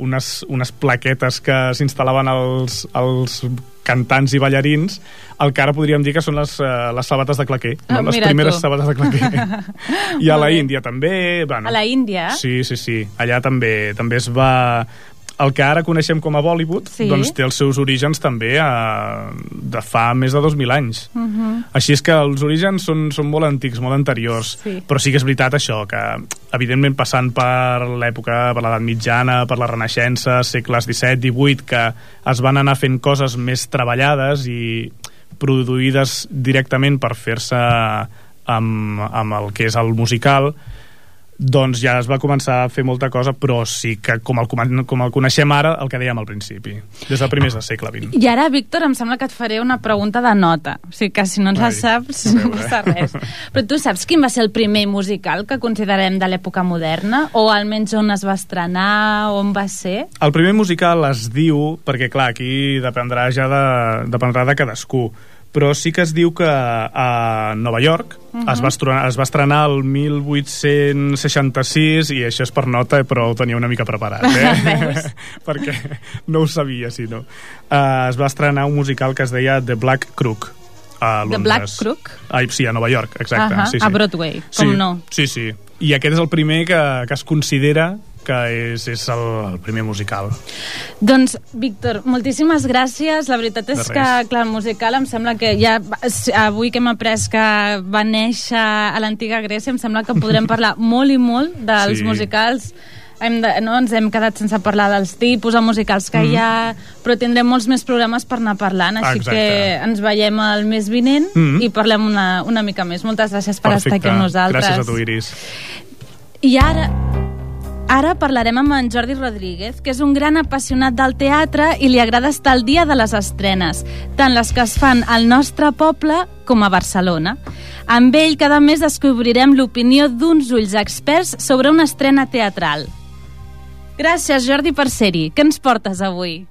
unes, unes plaquetes que s'instal·laven als, als cantants i ballarins, el que ara podríem dir que són les, uh, les sabates de claquer, Ah, no? les primeres tu. sabates de claquer. I a la Índia també. Bueno, A la Índia? Sí, sí, sí. Allà també també es va... El que ara coneixem com a Bollywood, Sí. doncs té els seus orígens també a, de fa més de 2.000 anys. Uh -huh. Així és que els orígens són, són molt antics, molt anteriors, Sí. però sí que és veritat això, que evidentment passant per l'època, per l'edat mitjana, per la Renaixença, segles XVII, XVIII, que es van anar fent coses més treballades i produïdes directament per fer-se amb, amb el que és el musical, doncs ja es va començar a fer molta cosa, però sí que com el, com el coneixem ara, el que dèiem al principi, des de primers del segle XX. I ara, Víctor, em sembla que et faré una pregunta de nota. O sigui que si no ens la saps, no passa res. Però tu saps quin va ser el primer musical que considerem de l'època moderna? O almenys on es va estrenar? On va ser? El primer musical es diu, perquè clar, aquí dependrà ja de, dependrà de cadascú, però sí que es diu que a Nova York uh -huh. es, va estrenar, es va estrenar el 1866 i això és per nota, però ho tenia una mica preparat, eh? perquè no ho sabia, si no. Uh, es va estrenar un musical que es deia The Black Crook, a The Londres. Black Crook? Ai, sí, a Nova York, exacte. Ahà, sí, sí. a Broadway, com sí, no. Sí, sí. I aquest és el primer que, que es considera que és, és el, el primer musical. Doncs, Víctor, moltíssimes gràcies. La veritat és que, clar, el musical em sembla que ja... Avui que hem après que va néixer a l'antiga Grècia, em sembla que podrem parlar molt i molt dels Sí. musicals hem de, no, ens hem quedat sense parlar dels tipus de musicals que hi ha, però tindrem molts més programes per anar parlant, així Mm. Exacte. que ens veiem el mes vinent Mhm. i parlem una, una mica més. Moltes gràcies per estar aquí amb nosaltres. Gràcies a tu, Iris. I ara, ara parlarem amb en Jordi Rodríguez, que és un gran apassionat del teatre i li agrada estar al dia de les estrenes, tant les que es fan al nostre poble com a Barcelona. Amb ell cada mes descobrirem l'opinió d'uns ulls experts sobre una estrena teatral. Gràcies, Jordi, per ser-hi. Què ens portes avui?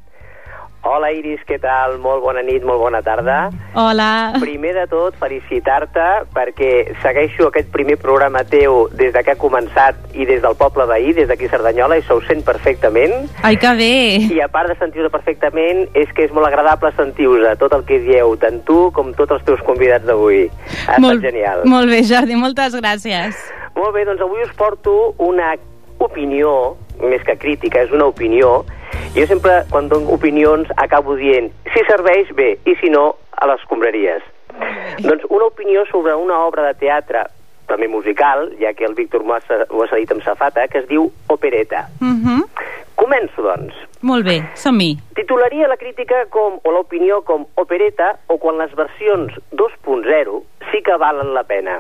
Hola Iris, què tal? Molt bona nit, molt bona tarda. Hola. Primer de tot, felicitar-te perquè segueixo aquest primer programa teu des de que ha començat i des del poble veí, des d'aquí Cerdanyola, i s'ho sent perfectament. Ai, que bé. I a part de sentir-ho perfectament, és que és molt agradable sentir-vos tot el que dieu, tant tu com tots els teus convidats d'avui. Ha estat molt, genial. Molt bé, Jordi, moltes gràcies. Molt bé, doncs avui us porto una opinió, més que crítica, és una opinió. Jo sempre, quan dono opinions, acabo dient si serveix, bé, i si no, a les escombraries. Doncs una opinió sobre una obra de teatre, també musical, ja que el Víctor ce- ho ha cedit amb safata, que es diu Opereta. Uh -huh. Començo, doncs. Molt bé, som-hi. Titularia la crítica com, o l'opinió com opereta o quan les versions 2.0 sí que valen la pena.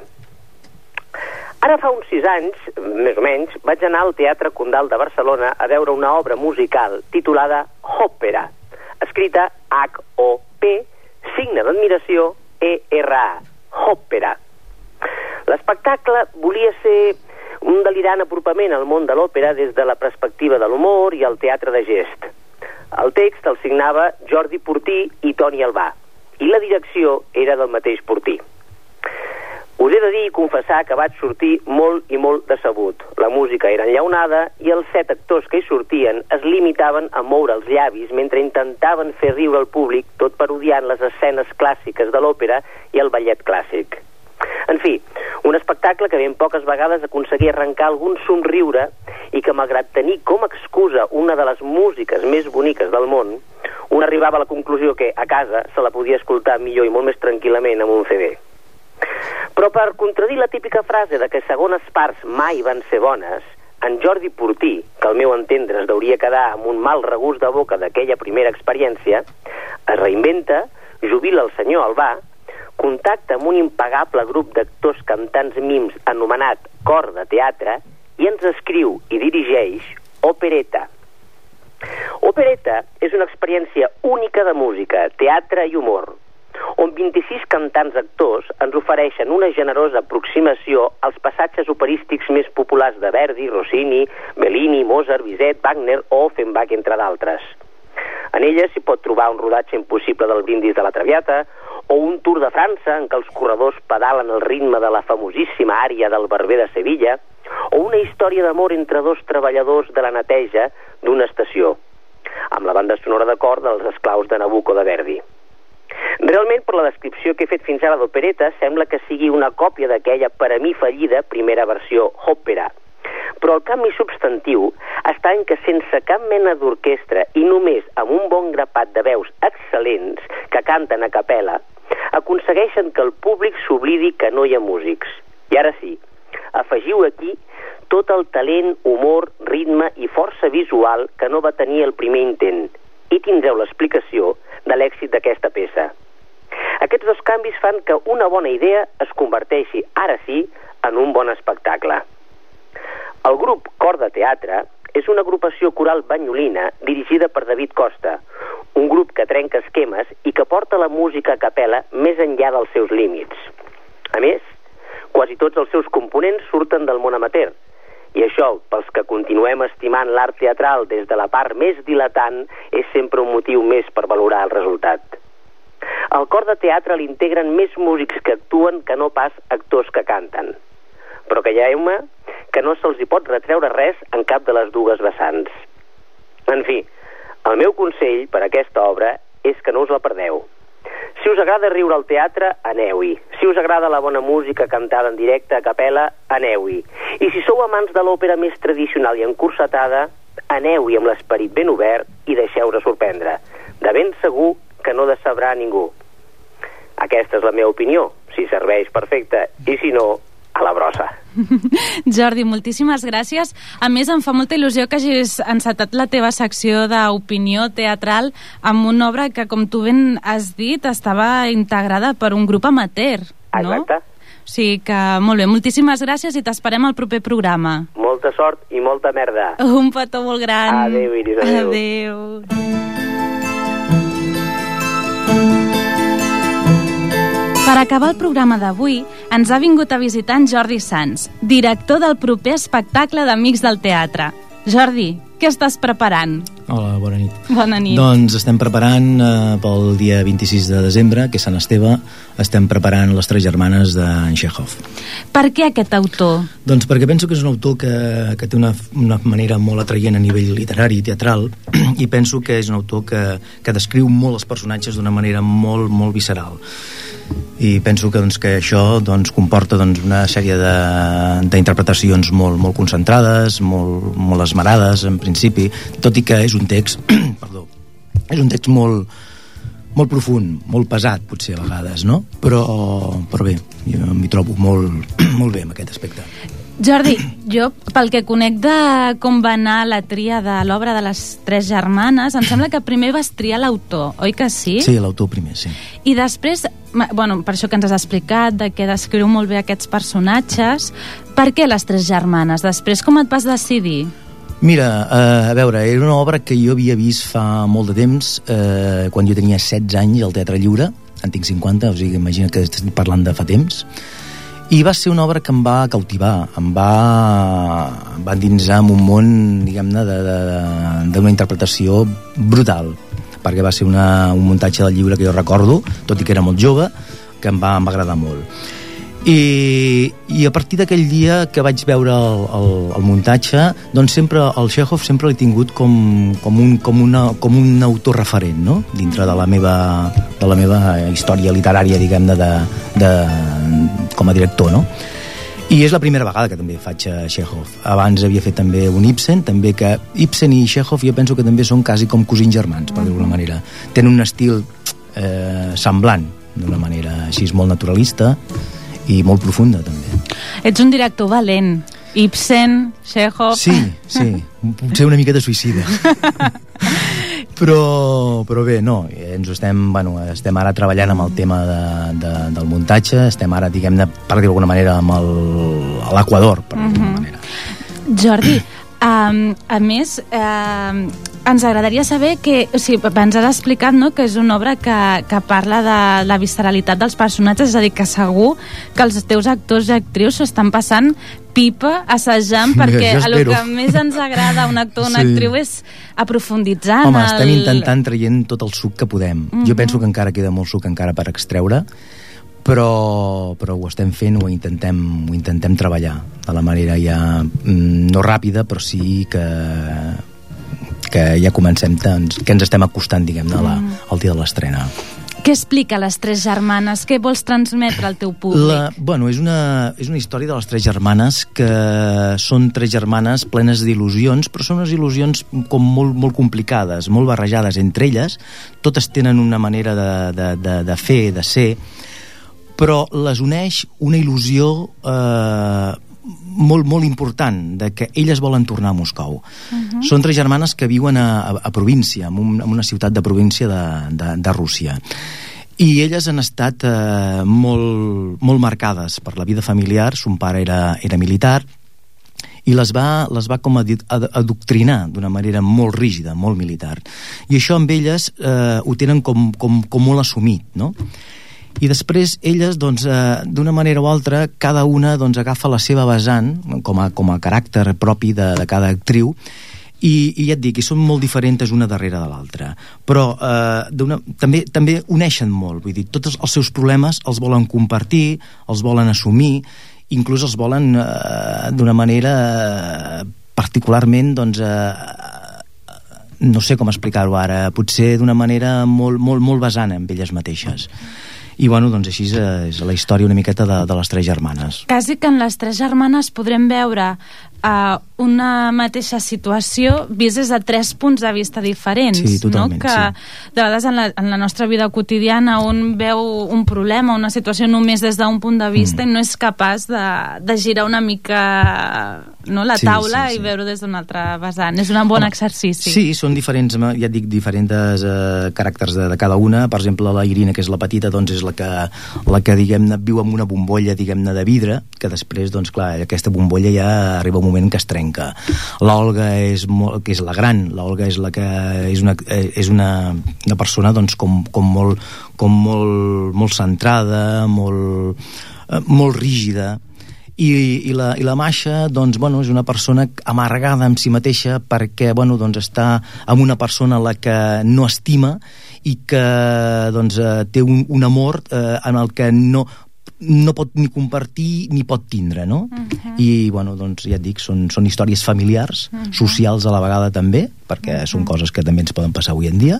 Ara fa uns sis anys, més o menys, vaig anar al Teatre Condal de Barcelona a veure una obra musical titulada Òpera, escrita H-O-P, signe d'admiració E-R-A, Òpera. L'espectacle volia ser un delirant apropament al món de l'òpera des de la perspectiva de l'humor i el teatre de gest. El text el signava Jordi Portí i Toni Albà, i la direcció era del mateix Portí. Us he de dir i confessar que vaig sortir molt i molt decebut. La música era enllaunada i els set actors que hi sortien es limitaven a moure els llavis mentre intentaven fer riure el públic, tot parodiant les escenes clàssiques de l'òpera i el ballet clàssic. En fi, un espectacle que ben poques vegades aconseguia arrencar algun somriure i que, malgrat tenir com a excusa una de les músiques més boniques del món, un arribava a la conclusió que a casa se la podia escoltar millor i molt més tranquil·lament amb un CD. Però per contradir la típica frase de que segones parts mai van ser bones, en Jordi Portí, que al meu entendre es deuria quedar amb un mal regust de boca d'aquella primera experiència, es reinventa, jubila el senyor Albà, contacta amb un impagable grup d'actors cantants mims anomenat Cor de Teatre i ens escriu i dirigeix Opereta. Opereta és una experiència única de música, teatre i humor, on 26 cantants actors ens ofereixen una generosa aproximació als passatges operístics més populars de Verdi, Rossini, Bellini, Mozart, Bizet, Wagner o Offenbach, entre d'altres. En ella s'hi pot trobar un rodatge impossible del brindis de la Traviata o un Tour de França en què els corredors pedalen el ritme de la famosíssima àrea del Barber de Sevilla o una història d'amor entre dos treballadors de la neteja d'una estació amb la banda sonora de dels esclaus de Nabucco de Verdi. Realment, per la descripció que he fet fins ara d'opereta, sembla que sigui una còpia d'aquella, per a mi fallida, primera versió, òpera. Però el canvi substantiu està en que sense cap mena d'orquestra i només amb un bon grapat de veus excel·lents que canten a capella, aconsegueixen que el públic s'oblidi que no hi ha músics. I ara sí, afegiu aquí tot el talent, humor, ritme i força visual que no va tenir el primer intent i tindreu l'explicació de l'èxit d'aquesta peça. Aquests dos canvis fan que una bona idea es converteixi, ara sí, en un bon espectacle. El grup Cor de Teatre és una agrupació coral banyolina dirigida per David Costa, un grup que trenca esquemes i que porta la música a capella més enllà dels seus límits. A més, quasi tots els seus components surten del món amateur, i això, pels que continuem estimant l'art teatral des de la part més dilatant, és sempre un motiu més per valorar el resultat. Al cor de teatre l'integren més músics que actuen que no pas actors que canten. Però calleu-me que no se'ls hi pot retreure res en cap de les dues vessants. En fi, el meu consell per a aquesta obra és que no us la perdeu. Si us agrada riure al teatre, aneu-hi. Si us agrada la bona música cantada en directe a capella, aneu-hi. I si sou amants de l'òpera més tradicional i encursetada, aneu-hi amb l'esperit ben obert i deixeu-vos sorprendre. De ben segur que no decebrà ningú. Aquesta és la meva opinió. Si serveix, perfecte. I si no, a la brossa. Jordi, moltíssimes gràcies. A més, em fa molta il·lusió que hagis encetat la teva secció d'opinió teatral amb una obra que, com tu ben has dit, estava integrada per un grup amateur, no? Exacte. O sigui que, molt bé, moltíssimes gràcies i t'esperem al proper programa. Molta sort i molta merda. Un petó molt gran. Adéu, Iris, adéu. Adéu. Per acabar el programa d'avui, ens ha vingut a visitar en Jordi Sans, director del proper espectacle d'Amics del Teatre. Jordi, què estàs preparant? Hola, bona nit. Bona nit. Doncs estem preparant eh, pel dia 26 de desembre, que és Sant Esteve, estem preparant les tres germanes d'en Chekhov. Per què aquest autor? Doncs perquè penso que és un autor que, que té una, una manera molt atraient a nivell literari i teatral i penso que és un autor que, que descriu molt els personatges d'una manera molt, molt visceral i penso que, doncs, que això doncs, comporta doncs, una sèrie d'interpretacions molt, molt concentrades, molt, molt esmerades en principi, tot i que és un text perdó, és un text molt, molt profund, molt pesat potser a vegades, no? Però, però bé, jo m'hi trobo molt, molt bé en aquest aspecte. Jordi, jo, pel que conec de com va anar la tria de l'obra de les tres germanes, em sembla que primer vas triar l'autor, oi que sí? Sí, l'autor primer, sí. I després, bueno, per això que ens has explicat, de que descriu molt bé aquests personatges, per què les tres germanes? Després, com et vas decidir? Mira, eh, a veure, era una obra que jo havia vist fa molt de temps, eh, quan jo tenia 16 anys al Teatre Lliure, en tinc 50, o sigui, imagina que estic parlant de fa temps, i va ser una obra que em va cautivar, em va, em va endinsar en un món, diguem-ne, d'una interpretació brutal, perquè va ser una, un muntatge del llibre que jo recordo, tot i que era molt jove, que em va, em va agradar molt. I, i a partir d'aquell dia que vaig veure el, el, el muntatge doncs sempre el Chekhov sempre l'he tingut com, com, un, com, una, com un autor referent no? dintre de la meva, de la meva història literària diguem-ne de, de, com a director no? i és la primera vegada que també faig a Chekhov abans havia fet també un Ibsen també que Ibsen i Chekhov jo penso que també són quasi com cosins germans per dir-ho manera tenen un estil eh, semblant d'una manera així molt naturalista i molt profunda també Ets un director valent. Ibsen, Chekhov... Sí, sí, potser una miqueta suïcida. però, però bé, no, ens ho estem, bueno, estem ara treballant amb el tema de, de, del muntatge, estem ara, diguem-ne, per dir d'alguna manera, amb l'Equador, per dir d'alguna manera. Jordi, um, a més, um, ens agradaria saber que, o sigui, ens has explicat no, que és una obra que, que parla de la visceralitat dels personatges, és a dir, que segur que els teus actors i actrius s'ho estan passant pipa assajant perquè el que més ens agrada a un actor o una Sí. actriu és aprofunditzar Home, en el... estem intentant traient tot el suc que podem. Mhm. Jo penso que encara queda molt suc encara per extreure, però, però ho estem fent, ho intentem, ho intentem treballar de la manera ja mm, no ràpida, però sí que que ja comencem, doncs, que ens estem acostant, diguem-ne, la- al dia de l'estrena. Què explica les tres germanes? Què vols transmetre al teu públic? La, bueno, és una, és una història de les tres germanes que són tres germanes plenes d'il·lusions, però són unes il·lusions com molt, molt complicades, molt barrejades entre elles. Totes tenen una manera de, de, de, de fer, de ser, però les uneix una il·lusió eh, molt, molt important de que elles volen tornar a Moscou. Mhm. Són tres germanes que viuen a, a, a província, en, un, en una ciutat de província de, de, de Rússia. I elles han estat eh, molt, molt marcades per la vida familiar. Son pare era, era militar i les va, les va com a adoctrinar d'una manera molt rígida, molt militar. I això amb elles eh, ho tenen com, com, com molt assumit, no? I després elles, doncs, eh, d'una manera o altra, cada una doncs, agafa la seva vessant com a, com a caràcter propi de, de cada actriu i, i ja et dic, i són molt diferents una darrere de l'altra però eh, també, també uneixen molt vull dir, tots els seus problemes els volen compartir els volen assumir inclús els volen eh, d'una manera eh, particularment doncs, eh, no sé com explicar-ho ara, potser d'una manera molt, molt, molt vessant en elles mateixes. I bueno, doncs així és, la història una miqueta de, de les tres germanes. Quasi que en les tres germanes podrem veure uh, una mateixa situació vist des de tres punts de vista diferents. Sí, no? Que de vegades en la, en la nostra vida quotidiana un veu un problema, una situació només des d'un punt de vista Mm. i no és capaç de, de girar una mica no, la Sí, taula sí, sí. i veure des d'un altre vessant. És un bon exercici. Sí, són diferents, ja et dic, diferents eh, caràcters de, de cada una. Per exemple, la Irina, que és la petita, doncs és la que, la que diguem-ne, viu en una bombolla, diguem-ne, de vidre, que després, doncs, clar, aquesta bombolla ja arriba un moment que es trenca. L'Olga és, molt, que és la gran, l'Olga és la que és una, és una, una persona, doncs, com, com, molt, com molt, molt centrada, molt, eh, molt rígida, i, i, la, i la Masha doncs, bueno, és una persona amargada amb si mateixa perquè bueno, doncs, està amb una persona a la que no estima i que doncs, eh, té un, un amor eh, en el que no no pot ni compartir ni pot tindre, no? I, bueno, doncs, ja et dic, són, són històries familiars, socials a la vegada també, perquè són coses que també ens poden passar avui en dia,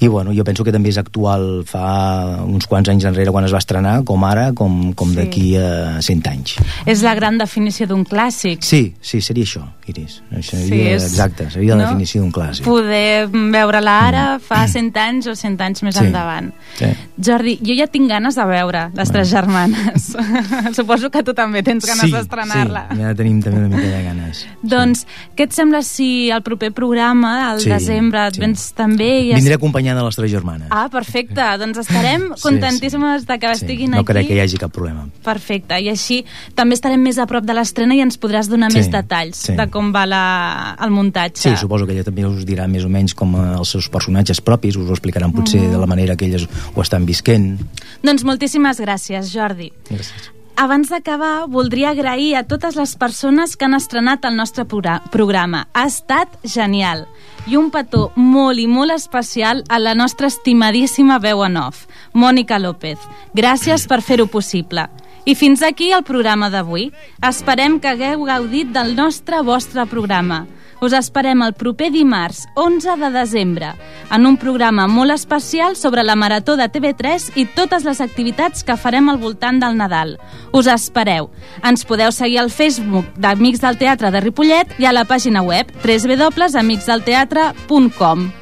i, bueno, jo penso que també és actual fa uns quants anys enrere quan es va estrenar, com ara, com, com Sí. d'aquí a 100 anys. És la gran definició d'un clàssic. Sí, sí, seria això, Iris. Això Sí, seria, és- exacte, seria la no? definició d'un clàssic. Poder veure-la ara fa 100 anys o 100 anys més Mm. Sí. endavant. Sí. Jordi, jo ja tinc ganes de veure les tres germanes. Suposo que tu també tens ganes sí, d'estrenar-la. Sí, ja tenim també una mica de ganes. Doncs, què et sembla si el proper programa, al Sí, desembre, et sí. vens també? I es- Vindré acompanyada de les tres germanes. Ah, perfecte. Doncs estarem Sí, contentíssimes de que Sí, estiguin no aquí. crec que hi hagi cap problema. Perfecte, i així també estarem més a prop de l'estrena i ens podràs donar Sí, més detalls sí. de com va la, el muntatge. Sí, suposo que ella també us dirà més o menys com eh, els seus personatges propis, us ho explicaran potser Mhm. de la manera que elles ho estan visquent. Doncs moltíssimes gràcies, Jordi. Gràcies. abans d'acabar, voldria agrair a totes les persones que han estrenat el nostre progra- programa. Ha estat genial. I un petó molt i molt especial a la nostra estimadíssima veu en off, Mònica López. Gràcies per fer-ho possible. I fins aquí el programa d'avui. Esperem que hagueu gaudit del nostre vostre programa. Us esperem el proper dimarts, 11 de desembre, en un programa molt especial sobre la Marató de TV3 i totes les activitats que farem al voltant del Nadal. Us espereu. Ens podeu seguir al Facebook d'Amics del Teatre de Ripollet i a la pàgina web www.amicsdelteatre.com.